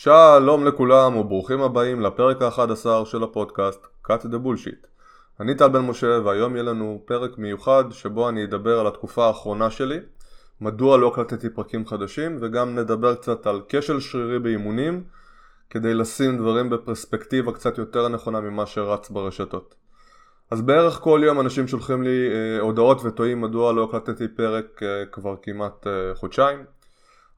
שלום לכולם וברוכים הבאים לפרק ה-11 של הפודקאסט cut the bullshit. אני טל בן משה והיום יהיה לנו פרק מיוחד שבו אני אדבר על התקופה האחרונה שלי, מדוע לא הקלטתי פרקים חדשים וגם נדבר קצת על כשל שרירי באימונים כדי לשים דברים בפרספקטיבה קצת יותר נכונה ממה שרץ ברשתות. אז בערך כל יום אנשים שולחים לי אה, הודעות וטועים מדוע לא הקלטתי פרק אה, כבר כמעט אה, חודשיים.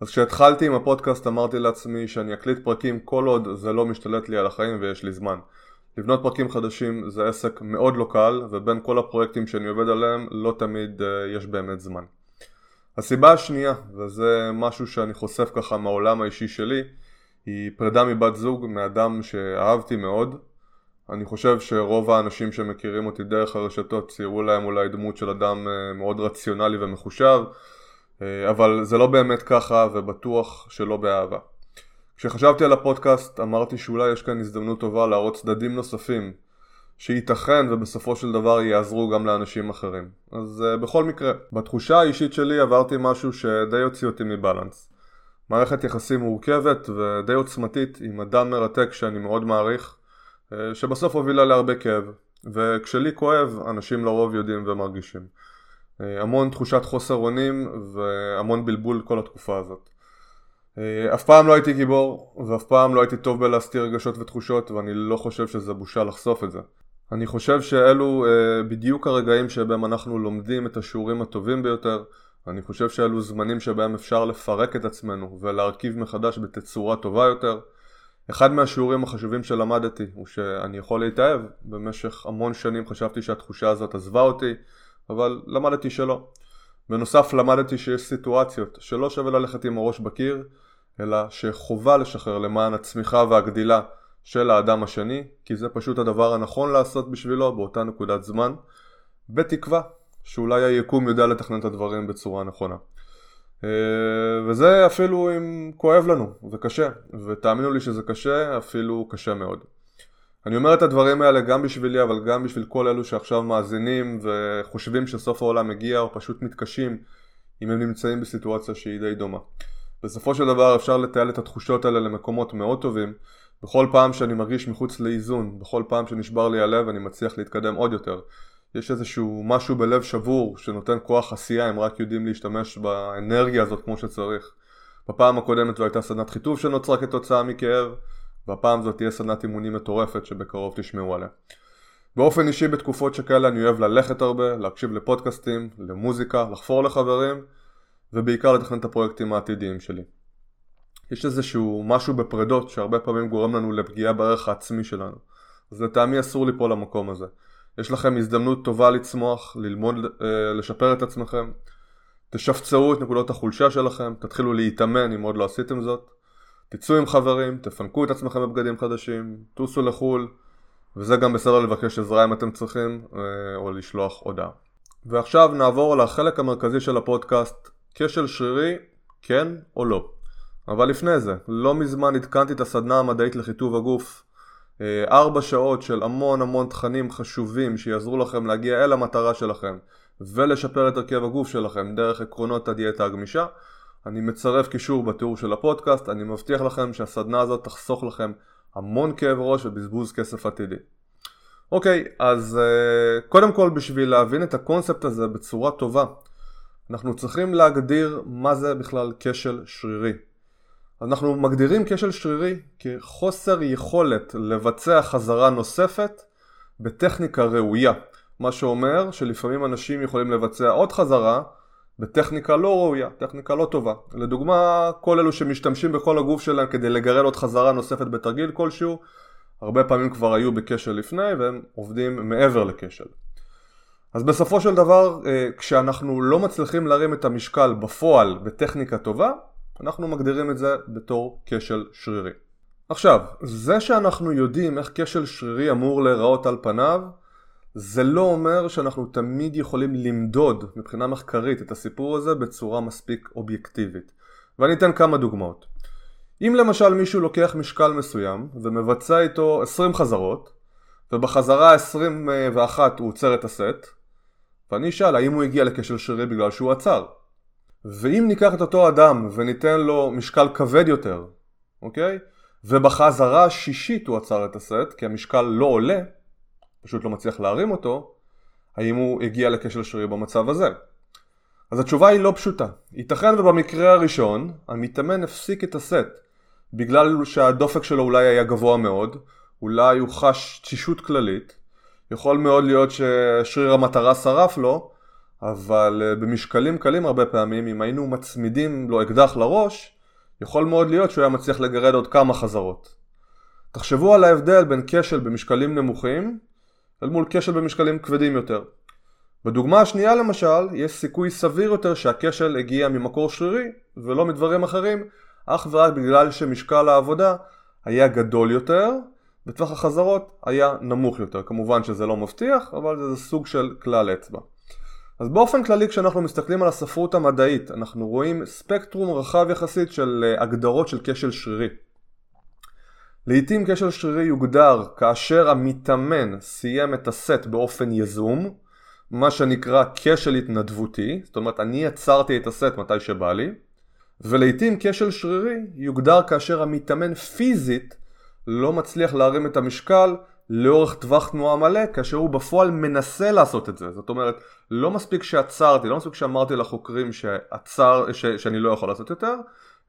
אז כשהתחלתי עם הפודקאסט אמרתי לעצמי שאני אקליט פרקים כל עוד זה לא משתלט לי על החיים ויש לי זמן. לבנות פרקים חדשים זה עסק מאוד לא קל ובין כל הפרויקטים שאני עובד עליהם לא תמיד uh, יש באמת זמן. הסיבה השנייה, וזה משהו שאני חושף ככה מהעולם האישי שלי, היא פרידה מבת זוג מאדם שאהבתי מאוד. אני חושב שרוב האנשים שמכירים אותי דרך הרשתות ציירו להם אולי דמות של אדם uh, מאוד רציונלי ומחושב אה, אבל זה לא באמת ככה ובטוח שלא באהבה. כשחשבתי על הפודקאסט אמרתי שאולי יש כאן הזדמנות טובה להראות צדדים נוספים שייתכן ובסופו של דבר יעזרו גם לאנשים אחרים. אז uh, בכל מקרה, בתחושה האישית שלי עברתי משהו שדי הוציא אותי מבלנס. מערכת יחסים מורכבת ודי עוצמתית עם אדם מרתק שאני מאוד מעריך, uh, שבסוף הובילה להרבה כאב. וכשלי כואב, אנשים לרוב יודעים ומרגישים. אה, המון תחושת חוסר אונים והמון בלבול כל התקופה הזאת. אה, אף פעם לא הייתי גיבור ואף פעם לא הייתי טוב בלהסתיר רגשות ותחושות ואני לא חושב שזה בושה לחשוף את זה. אני חושב שאלו אה, בדיוק הרגעים שבהם אנחנו לומדים את השיעורים הטובים ביותר אני חושב שאלו זמנים שבהם אפשר לפרק את עצמנו ולהרכיב מחדש בתצורה טובה יותר. אחד מהשיעורים החשובים שלמדתי הוא שאני יכול להתאהב. במשך המון שנים חשבתי שהתחושה הזאת עזבה אותי אבל למדתי שלא. בנוסף למדתי שיש סיטואציות שלא שווה ללכת עם הראש בקיר, אלא שחובה לשחרר למען הצמיחה והגדילה של האדם השני, כי זה פשוט הדבר הנכון לעשות בשבילו באותה נקודת זמן, בתקווה שאולי היקום יודע לתכנן את הדברים בצורה נכונה. אה, וזה אפילו אם כואב לנו, זה קשה, ותאמינו לי שזה קשה, אפילו קשה מאוד. אני אומר את הדברים האלה גם בשבילי אבל גם בשביל כל אלו שעכשיו מאזינים וחושבים שסוף העולם מגיע או פשוט מתקשים אם הם נמצאים בסיטואציה שהיא די דומה. בסופו של דבר אפשר לתעל את התחושות האלה למקומות מאוד טובים בכל פעם שאני מרגיש מחוץ לאיזון, בכל פעם שנשבר לי הלב אני מצליח להתקדם עוד יותר. יש איזשהו משהו בלב שבור שנותן כוח עשייה אם רק יודעים להשתמש באנרגיה הזאת כמו שצריך. בפעם הקודמת זו הייתה סדנת חיטוב שנוצרה כתוצאה מכאב והפעם זאת תהיה סדנת אימונים מטורפת שבקרוב תשמעו עליה. באופן אישי בתקופות שכאלה אני אוהב ללכת הרבה, להקשיב לפודקאסטים, למוזיקה, לחפור לחברים ובעיקר לתכנן את הפרויקטים העתידיים שלי. יש איזשהו משהו בפרדות שהרבה פעמים גורם לנו לפגיעה בערך העצמי שלנו אז לטעמי אסור ליפול למקום הזה. יש לכם הזדמנות טובה לצמוח, ללמוד, אה, לשפר את עצמכם תשפצרו את נקודות החולשה שלכם, תתחילו להתאמן אם עוד לא עשיתם זאת תצאו עם חברים, תפנקו את עצמכם בבגדים חדשים, טוסו לחו"ל, וזה גם בסדר לבקש עזרה אם אתם צריכים, אה, או לשלוח הודעה. ועכשיו נעבור לחלק המרכזי של הפודקאסט, כשל שרירי, כן או לא. אבל לפני זה, לא מזמן עדכנתי את הסדנה המדעית לחיטוב הגוף. אה, ארבע שעות של המון המון תכנים חשובים שיעזרו לכם להגיע אל המטרה שלכם ולשפר את הרכב הגוף שלכם דרך עקרונות הדיאטה הגמישה. אני מצרף קישור בתיאור של הפודקאסט, אני מבטיח לכם שהסדנה הזאת תחסוך לכם המון כאב ראש ובזבוז כסף עתידי. אוקיי, אז uh, קודם כל בשביל להבין את הקונספט הזה בצורה טובה, אנחנו צריכים להגדיר מה זה בכלל כשל שרירי. אנחנו מגדירים כשל שרירי כחוסר יכולת לבצע חזרה נוספת בטכניקה ראויה. מה שאומר שלפעמים אנשים יכולים לבצע עוד חזרה בטכניקה לא ראויה, טכניקה לא טובה. לדוגמה, כל אלו שמשתמשים בכל הגוף שלהם כדי לגרד עוד חזרה נוספת בתרגיל כלשהו, הרבה פעמים כבר היו בכשל לפני והם עובדים מעבר לכשל. אז בסופו של דבר, אה, כשאנחנו לא מצליחים להרים את המשקל בפועל בטכניקה טובה, אנחנו מגדירים את זה בתור כשל שרירי. עכשיו, זה שאנחנו יודעים איך כשל שרירי אמור להיראות על פניו, זה לא אומר שאנחנו תמיד יכולים למדוד מבחינה מחקרית את הסיפור הזה בצורה מספיק אובייקטיבית. ואני אתן כמה דוגמאות. אם למשל מישהו לוקח משקל מסוים ומבצע איתו 20 חזרות ובחזרה ה-21 הוא עוצר את הסט ואני אשאל האם הוא הגיע לכשל שרירי בגלל שהוא עצר ואם ניקח את אותו אדם וניתן לו משקל כבד יותר, אוקיי? ובחזרה השישית הוא עצר את הסט, כי המשקל לא עולה, פשוט לא מצליח להרים אותו, האם הוא הגיע לכשל שרירי במצב הזה. אז התשובה היא לא פשוטה. ייתכן ובמקרה הראשון, המתאמן הפסיק את הסט, בגלל שהדופק שלו אולי היה גבוה מאוד, אולי הוא חש תשישות כללית, יכול מאוד להיות ששריר המטרה שרף לו, אבל אה, במשקלים קלים הרבה פעמים, אם היינו מצמידים לו אקדח לראש, יכול מאוד להיות שהוא היה מצליח לגרד עוד כמה חזרות. תחשבו על ההבדל בין כשל במשקלים נמוכים אל מול כשל במשקלים כבדים יותר. בדוגמה השנייה למשל, יש סיכוי סביר יותר שהכשל הגיע ממקור שרירי ולא מדברים אחרים, אך ורק בגלל שמשקל העבודה היה גדול יותר, וטווח החזרות היה נמוך יותר. כמובן שזה לא מבטיח, אבל זה סוג של כלל אצבע. אז באופן כללי כשאנחנו מסתכלים על הספרות המדעית, אנחנו רואים ספקטרום רחב יחסית של אה, הגדרות של כשל שרירי. לעיתים כשל שרירי יוגדר כאשר המתאמן סיים את הסט באופן יזום, מה שנקרא כשל התנדבותי, זאת אומרת אני עצרתי את הסט מתי שבא לי, ולעיתים כשל שרירי יוגדר כאשר המתאמן פיזית לא מצליח להרים את המשקל לאורך טווח תנועה מלא, כאשר הוא בפועל מנסה לעשות את זה. זאת אומרת, לא מספיק שעצרתי, לא מספיק שאמרתי לחוקרים שעצר, ש, שאני לא יכול לעשות יותר,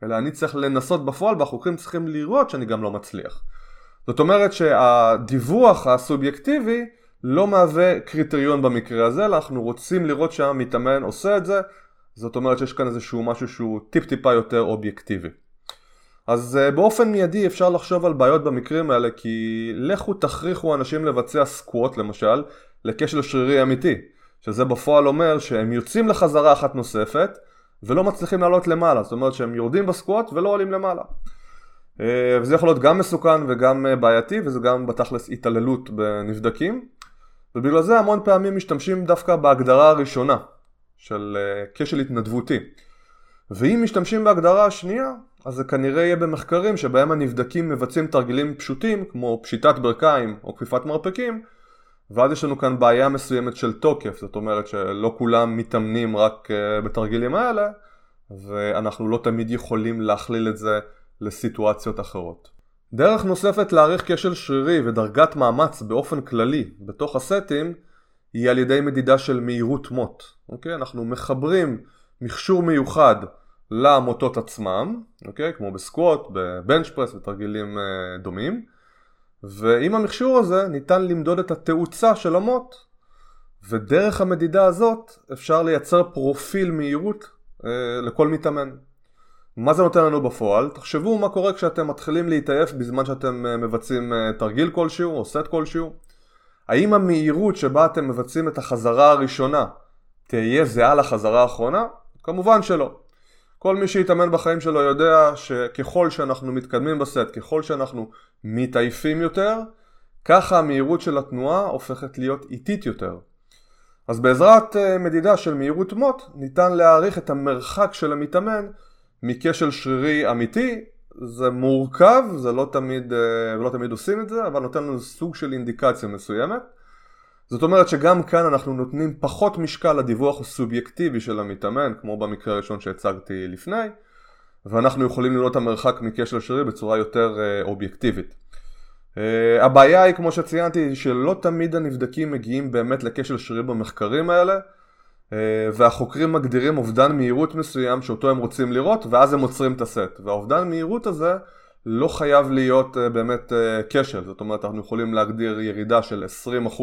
אלא אני צריך לנסות בפועל, והחוקרים צריכים לראות שאני גם לא מצליח. זאת אומרת שהדיווח הסובייקטיבי לא מהווה קריטריון במקרה הזה, אלא אנחנו רוצים לראות שהמתאמן עושה את זה, זאת אומרת שיש כאן איזשהו משהו שהוא טיפ טיפה יותר אובייקטיבי. אז uh, באופן מיידי אפשר לחשוב על בעיות במקרים האלה כי לכו תכריחו אנשים לבצע סקווט למשל לכשל שרירי אמיתי שזה בפועל אומר שהם יוצאים לחזרה אחת נוספת ולא מצליחים לעלות למעלה זאת אומרת שהם יורדים בסקווט ולא עולים למעלה. uh, וזה יכול להיות גם מסוכן וגם uh, בעייתי וזה גם בתכלס התעללות בנבדקים. ובגלל זה המון פעמים משתמשים דווקא בהגדרה הראשונה של uh, כשל התנדבותי. ואם משתמשים בהגדרה השנייה אז זה כנראה יהיה במחקרים שבהם הנבדקים מבצעים תרגילים פשוטים כמו פשיטת ברכיים או כפיפת מרפקים ואז יש לנו כאן בעיה מסוימת של תוקף, זאת אומרת שלא כולם מתאמנים רק אה, בתרגילים האלה ואנחנו לא תמיד יכולים להכליל את זה לסיטואציות אחרות. דרך נוספת להעריך כשל שרירי ודרגת מאמץ באופן כללי בתוך הסטים היא על ידי מדידה של מהירות מוט. אוקיי? אנחנו מחברים מכשור מיוחד למוטות עצמם, אוקיי? כמו בסקווט, בבנץ' פרס ותרגילים אה, דומים ועם המכשור הזה ניתן למדוד את התאוצה של המוט ודרך המדידה הזאת אפשר לייצר פרופיל מהירות אה, לכל מתאמן. מה זה נותן לנו בפועל? תחשבו מה קורה כשאתם מתחילים להתעייף בזמן שאתם אה, מבצעים אה, תרגיל כלשהו או סט כלשהו. האם המהירות שבה אתם מבצעים את החזרה הראשונה תהיה זהה לחזרה האחרונה? כמובן שלא. כל מי שהתאמן בחיים שלו יודע שככל שאנחנו מתקדמים בסט, ככל שאנחנו מתעייפים יותר, ככה המהירות של התנועה הופכת להיות איטית יותר. אז בעזרת אה, מדידה של מהירות מוט ניתן להעריך את המרחק של המתאמן מכשל שרירי אמיתי, זה מורכב, זה לא תמיד, אה, לא תמיד עושים את זה, אבל נותן לנו סוג של אינדיקציה מסוימת. זאת אומרת שגם כאן אנחנו נותנים פחות משקל לדיווח הסובייקטיבי של המתאמן, כמו במקרה הראשון שהצגתי לפני, ואנחנו יכולים לראות את המרחק מקשר שרירי בצורה יותר uh, אובייקטיבית. Uh, הבעיה היא, כמו שציינתי, שלא תמיד הנבדקים מגיעים באמת לכשל שרירי במחקרים האלה, uh, והחוקרים מגדירים אובדן מהירות מסוים שאותו הם רוצים לראות, ואז הם עוצרים את הסט. והאובדן מהירות הזה לא חייב להיות uh, באמת uh, כשל, זאת אומרת אנחנו יכולים להגדיר ירידה של 20%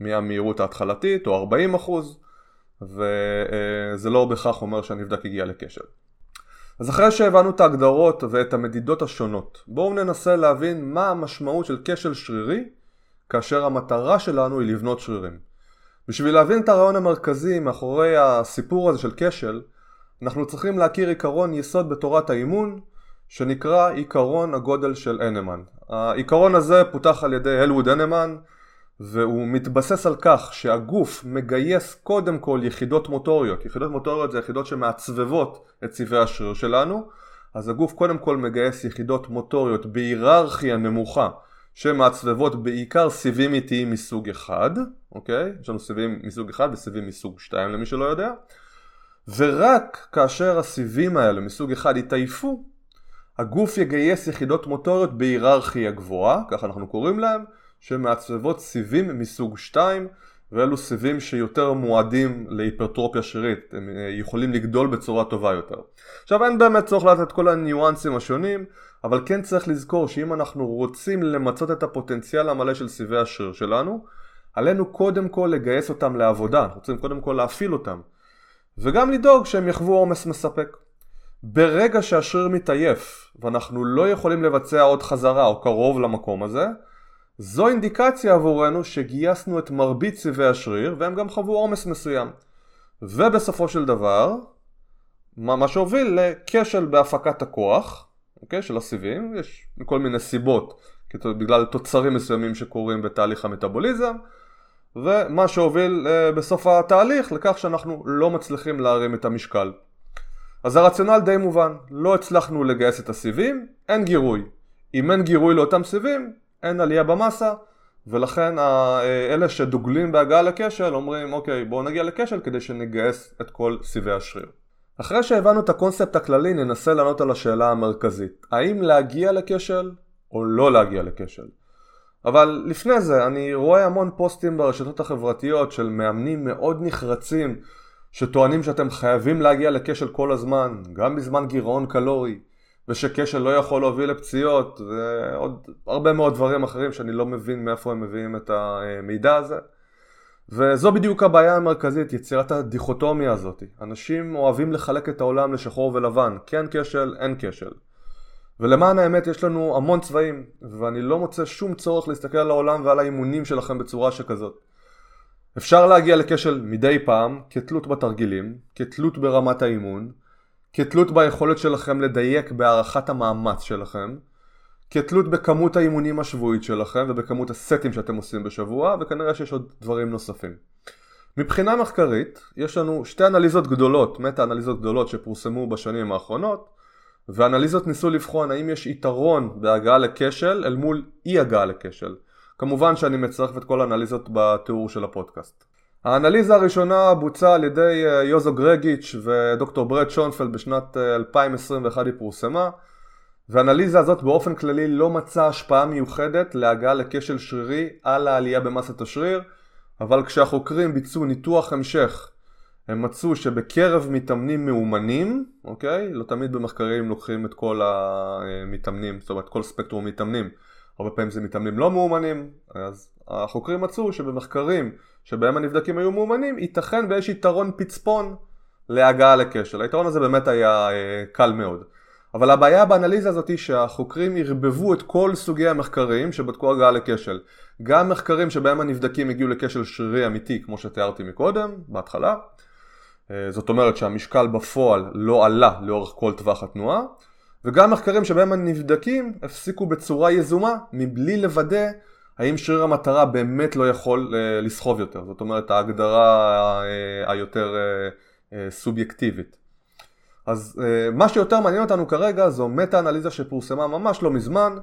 מהמהירות ההתחלתית או 40 אחוז וזה לא בהכרח אומר שהנבדק הגיע לכשל. אז אחרי שהבנו את ההגדרות ואת המדידות השונות בואו ננסה להבין מה המשמעות של כשל שרירי כאשר המטרה שלנו היא לבנות שרירים. בשביל להבין את הרעיון המרכזי מאחורי הסיפור הזה של כשל אנחנו צריכים להכיר עיקרון יסוד בתורת האימון שנקרא עיקרון הגודל של הנמן. העיקרון הזה פותח על ידי הלווד הנמן והוא מתבסס על כך שהגוף מגייס קודם כל יחידות מוטוריות, יחידות מוטוריות זה יחידות שמעצבבות את צבעי השריר שלנו, אז הגוף קודם כל מגייס יחידות מוטוריות בהיררכיה נמוכה שמעצבבות בעיקר סיבים איטיים מסוג אחד, אוקיי? יש לנו סיבים מסוג אחד וסיבים מסוג שתיים למי שלא יודע, ורק כאשר הסיבים האלה מסוג אחד יתעייפו, הגוף יגייס יחידות מוטוריות בהיררכיה גבוהה, ככה אנחנו קוראים להם, שמעצבות סיבים מסוג 2 ואלו סיבים שיותר מועדים להיפרטרופיה שרירית, הם אה, יכולים לגדול בצורה טובה יותר. עכשיו אין באמת צורך לדעת את כל הניואנסים השונים, אבל כן צריך לזכור שאם אנחנו רוצים למצות את הפוטנציאל המלא של סיבי השריר שלנו, עלינו קודם כל לגייס אותם לעבודה, אנחנו רוצים קודם כל להפעיל אותם, וגם לדאוג שהם יחוו עומס מספק. ברגע שהשריר מתעייף ואנחנו לא יכולים לבצע עוד חזרה או קרוב למקום הזה, זו אינדיקציה עבורנו שגייסנו את מרבית סיבי השריר והם גם חוו עומס מסוים. ובסופו של דבר, מה שהוביל לכשל בהפקת הכוח, אוקיי, של הסיבים, יש כל מיני סיבות, בגלל תוצרים מסוימים שקורים בתהליך המטאבוליזם, ומה שהוביל אה, בסוף התהליך לכך שאנחנו לא מצליחים להרים את המשקל. אז הרציונל די מובן, לא הצלחנו לגייס את הסיבים, אין גירוי. אם אין גירוי לאותם סיבים, אין עלייה במסה, ולכן אלה שדוגלים בהגעה לכשל אומרים אוקיי בואו נגיע לכשל כדי שנגייס את כל סיבי השריר. אחרי שהבנו את הקונספט הכללי ננסה לענות על השאלה המרכזית האם להגיע לכשל או לא להגיע לכשל. אבל לפני זה אני רואה המון פוסטים ברשתות החברתיות של מאמנים מאוד נחרצים שטוענים שאתם חייבים להגיע לכשל כל הזמן, גם בזמן גירעון קלורי, ושכשל לא יכול להוביל לפציעות, ועוד הרבה מאוד דברים אחרים שאני לא מבין מאיפה הם מביאים את המידע הזה. וזו בדיוק הבעיה המרכזית, יצירת הדיכוטומיה הזאת. אנשים אוהבים לחלק את העולם לשחור ולבן, כן כשל, אין כשל. ולמען האמת יש לנו המון צבעים, ואני לא מוצא שום צורך להסתכל על העולם ועל האימונים שלכם בצורה שכזאת. אפשר להגיע לכשל מדי פעם, כתלות בתרגילים, כתלות ברמת האימון, כתלות ביכולת שלכם לדייק בהערכת המאמץ שלכם, כתלות בכמות האימונים השבועית שלכם ובכמות הסטים שאתם עושים בשבוע, וכנראה שיש עוד דברים נוספים. מבחינה מחקרית, יש לנו שתי אנליזות גדולות, מטה אנליזות גדולות שפורסמו בשנים האחרונות, ואנליזות ניסו לבחון האם יש יתרון בהגעה לכשל אל מול אי הגעה לכשל. כמובן שאני מצרף את כל האנליזות בתיאור של הפודקאסט. האנליזה הראשונה בוצעה על ידי אה, יוזו גרגיץ' ודוקטור ברד שונפלד בשנת 2021 אה, היא פורסמה והאנליזה הזאת באופן כללי לא מצאה השפעה מיוחדת להגעה לכשל שרירי על העלייה במסת השריר אבל כשהחוקרים ביצעו ניתוח המשך הם מצאו שבקרב מתאמנים מאומנים, אוקיי? לא תמיד במחקרים לוקחים את כל המתאמנים, זאת אומרת כל ספקטרום מתאמנים הרבה פעמים זה מתאמנים לא מאומנים, אז החוקרים מצאו שבמחקרים שבהם הנבדקים היו מאומנים, ייתכן ויש יתרון פצפון להגעה לכשל. היתרון הזה באמת היה אה, קל מאוד. אבל הבעיה באנליזה הזאת היא שהחוקרים ערבבו את כל סוגי המחקרים שבדקו הגעה לכשל. גם מחקרים שבהם הנבדקים הגיעו לכשל שרירי אמיתי, כמו שתיארתי מקודם, בהתחלה. אה, זאת אומרת שהמשקל בפועל לא עלה לאורך כל טווח התנועה. וגם מחקרים שבהם הנבדקים הפסיקו בצורה יזומה מבלי לוודא האם שריר המטרה באמת לא יכול אה, לסחוב יותר, זאת אומרת ההגדרה אה, היותר אה, סובייקטיבית. אז מה שיותר מעניין אותנו כרגע זו מטה אנליזה שפורסמה ממש לא מזמן.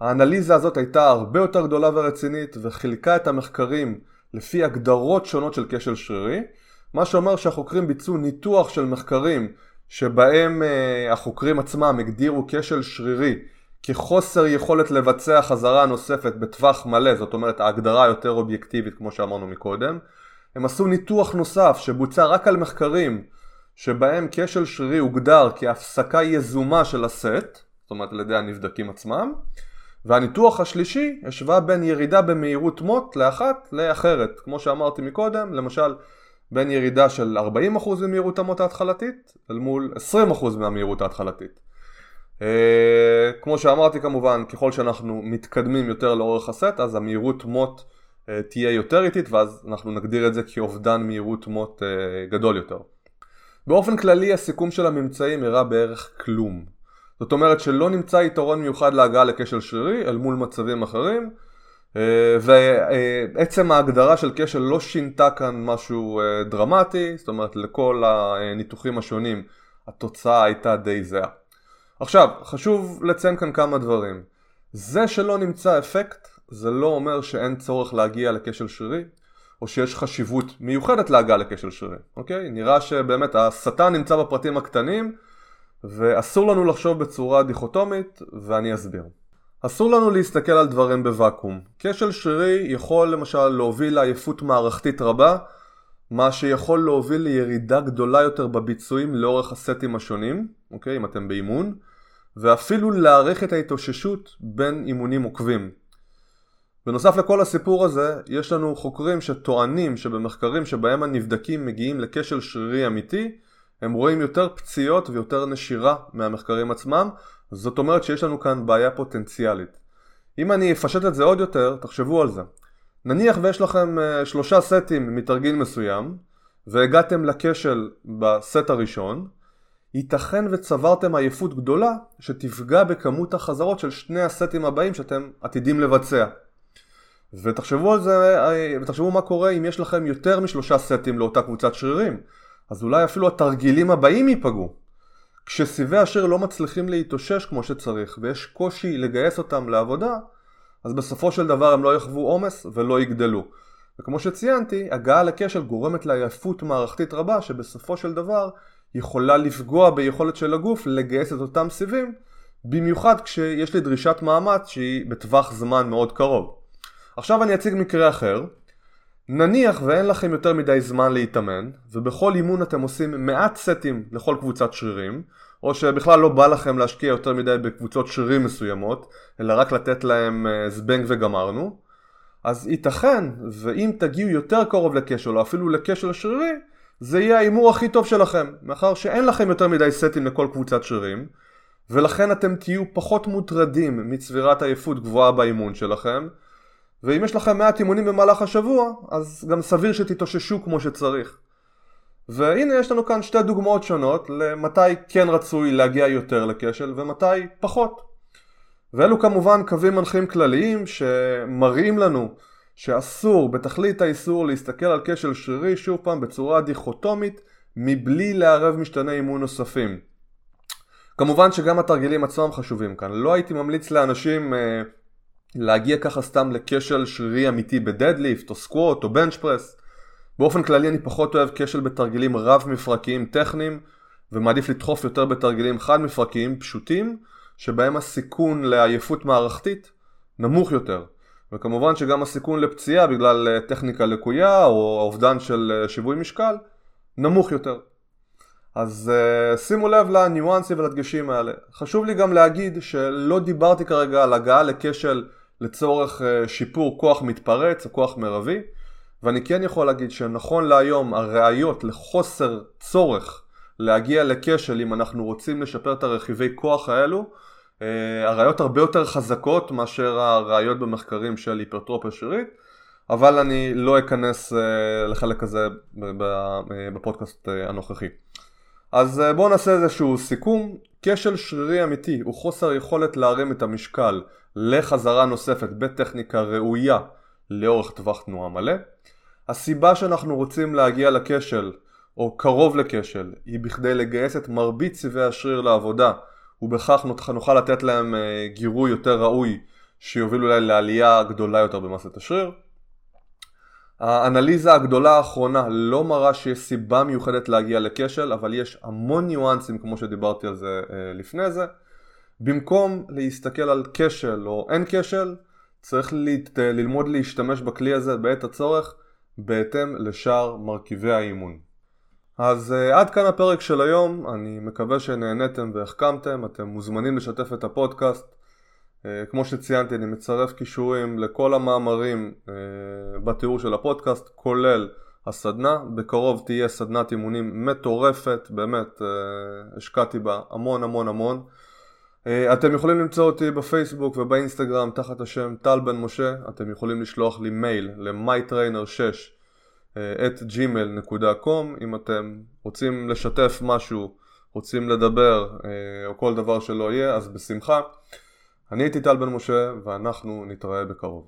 האנליזה הזאת הייתה הרבה יותר גדולה ורצינית וחילקה את המחקרים לפי הגדרות שונות של כשל שרירי, מה שאומר שהחוקרים ביצעו ניתוח של מחקרים שבהם uh, החוקרים עצמם הגדירו כשל שרירי כחוסר יכולת לבצע חזרה נוספת בטווח מלא, זאת אומרת ההגדרה היותר אובייקטיבית כמו שאמרנו מקודם. הם עשו ניתוח נוסף שבוצע רק על מחקרים שבהם כשל שרירי הוגדר כהפסקה יזומה של הסט, זאת אומרת על ידי הנבדקים עצמם, והניתוח השלישי השווה בין ירידה במהירות מוט לאחת לאחרת, כמו שאמרתי מקודם, למשל בין ירידה של 40% ממהירות המוט ההתחלתית אל מול 20% מהמהירות ההתחלתית. אה, כמו שאמרתי כמובן, ככל שאנחנו מתקדמים יותר לאורך הסט, אז המהירות מוט אה, תהיה יותר איטית, ואז אנחנו נגדיר את זה כאובדן מהירות מוט אה, גדול יותר. באופן כללי הסיכום של הממצאים הראה בערך כלום. זאת אומרת שלא נמצא יתרון מיוחד להגעה לכשל שרירי אל מול מצבים אחרים, ועצם ההגדרה של כשל לא שינתה כאן משהו אה, דרמטי, זאת אומרת לכל הניתוחים השונים התוצאה הייתה די זהה. עכשיו, חשוב לציין כאן כמה דברים. זה שלא נמצא אפקט, זה לא אומר שאין צורך להגיע לכשל שרירי, או שיש חשיבות מיוחדת להגעה לכשל שרירי, אוקיי? נראה שבאמת השטן נמצא בפרטים הקטנים, ואסור לנו לחשוב בצורה דיכוטומית, ואני אסביר. אסור לנו להסתכל על דברים בוואקום. כשל שרירי יכול למשל להוביל לעייפות מערכתית רבה, מה שיכול להוביל לירידה גדולה יותר בביצועים לאורך הסטים השונים, אוקיי, אם אתם באימון, ואפילו להאריך את ההתאוששות בין אימונים עוקבים. בנוסף לכל הסיפור הזה, יש לנו חוקרים שטוענים שבמחקרים שבהם הנבדקים מגיעים לכשל שרירי אמיתי, הם רואים יותר פציעות ויותר נשירה מהמחקרים עצמם, זאת אומרת שיש לנו כאן בעיה פוטנציאלית. אם אני אפשט את זה עוד יותר, תחשבו על זה. נניח ויש לכם אה, שלושה סטים מתרגיל מסוים, והגעתם לכשל בסט הראשון, ייתכן וצברתם עייפות גדולה שתפגע בכמות החזרות של שני הסטים הבאים שאתם עתידים לבצע. ותחשבו על זה, אה, ותחשבו מה קורה אם יש לכם יותר משלושה סטים לאותה קבוצת שרירים. אז אולי אפילו התרגילים הבאים ייפגעו. כשסיבי השריר לא מצליחים להתאושש כמו שצריך ויש קושי לגייס אותם לעבודה, אז בסופו של דבר הם לא יחוו עומס ולא יגדלו. וכמו שציינתי, הגעה לכשל גורמת לעייפות מערכתית רבה שבסופו של דבר יכולה לפגוע ביכולת של הגוף לגייס את אותם סיבים, במיוחד כשיש לי דרישת מאמץ שהיא בטווח זמן מאוד קרוב. עכשיו אני אציג מקרה אחר. נניח ואין לכם יותר מדי זמן להתאמן, ובכל אימון אתם עושים מעט סטים לכל קבוצת שרירים, או שבכלל לא בא לכם להשקיע יותר מדי בקבוצות שרירים מסוימות, אלא רק לתת להם אה, זבנג וגמרנו, אז ייתכן, ואם תגיעו יותר קרוב לכשל, או אפילו לכשל שרירי, זה יהיה ההימור הכי טוב שלכם, מאחר שאין לכם יותר מדי סטים לכל קבוצת שרירים, ולכן אתם תהיו פחות מוטרדים מצבירת עייפות גבוהה באימון שלכם, ואם יש לכם מעט אימונים במהלך השבוע, אז גם סביר שתתאוששו כמו שצריך. והנה יש לנו כאן שתי דוגמאות שונות למתי כן רצוי להגיע יותר לכשל ומתי פחות. ואלו כמובן קווים מנחים כלליים שמראים לנו שאסור בתכלית האיסור להסתכל על כשל שרירי שוב פעם בצורה דיכוטומית מבלי לערב משתני אימון נוספים. כמובן שגם התרגילים עצמם חשובים כאן. לא הייתי ממליץ לאנשים אה, להגיע ככה סתם לכשל שרירי אמיתי בדדליפט או סקווט או בנץ' פרס. באופן כללי אני פחות אוהב כשל בתרגילים רב מפרקיים טכניים ומעדיף לדחוף יותר בתרגילים חד מפרקיים פשוטים שבהם הסיכון לעייפות מערכתית נמוך יותר. וכמובן שגם הסיכון לפציעה בגלל אה, טכניקה לקויה או אובדן של אה, שיווי משקל נמוך יותר. אז uh, שימו לב לניואנסים ולדגשים האלה. חשוב לי גם להגיד שלא דיברתי כרגע על הגעה לכשל לצורך uh, שיפור כוח מתפרץ או כוח מרבי, ואני כן יכול להגיד שנכון להיום הראיות לחוסר צורך להגיע לכשל אם אנחנו רוצים לשפר את הרכיבי כוח האלו, uh, הראיות הרבה יותר חזקות מאשר הראיות במחקרים של היפרטרופיה שרירית, אבל אני לא אכנס uh, לחלק הזה בפודקאסט הנוכחי. אז אה, בואו נעשה איזשהו סיכום. כשל שרירי אמיתי הוא חוסר יכולת להרים את המשקל לחזרה נוספת בטכניקה ראויה לאורך טווח תנועה מלא. הסיבה שאנחנו רוצים להגיע לכשל או קרוב לכשל היא בכדי לגייס את מרבית צבעי השריר לעבודה ובכך נוכל לתת להם אה, גירוי יותר ראוי שיוביל אולי לעלייה גדולה יותר במסת השריר. האנליזה הגדולה האחרונה לא מראה שיש סיבה מיוחדת להגיע לכשל, אבל יש המון ניואנסים כמו שדיברתי על זה אה, לפני זה. במקום להסתכל על כשל או אין כשל, צריך לת... ללמוד להשתמש בכלי הזה בעת הצורך בהתאם לשאר מרכיבי האימון. אז uh, עד כאן הפרק של היום, אני מקווה שנהניתם והחכמתם, אתם מוזמנים לשתף את הפודקאסט אה, כמו שציינתי אני מצרף קישורים לכל המאמרים אה, בתיאור של הפודקאסט כולל הסדנה, בקרוב תהיה סדנת אימונים מטורפת, באמת אה, השקעתי בה המון המון המון. אתם יכולים למצוא אותי בפייסבוק ובאינסטגרם תחת השם טל בן משה, אתם יכולים לשלוח לי מייל ל-mytrainer6 את gmail.com אם אתם רוצים לשתף משהו, רוצים לדבר או כל דבר שלא יהיה אז בשמחה. אני הייתי טל בן משה ואנחנו נתראה בקרוב.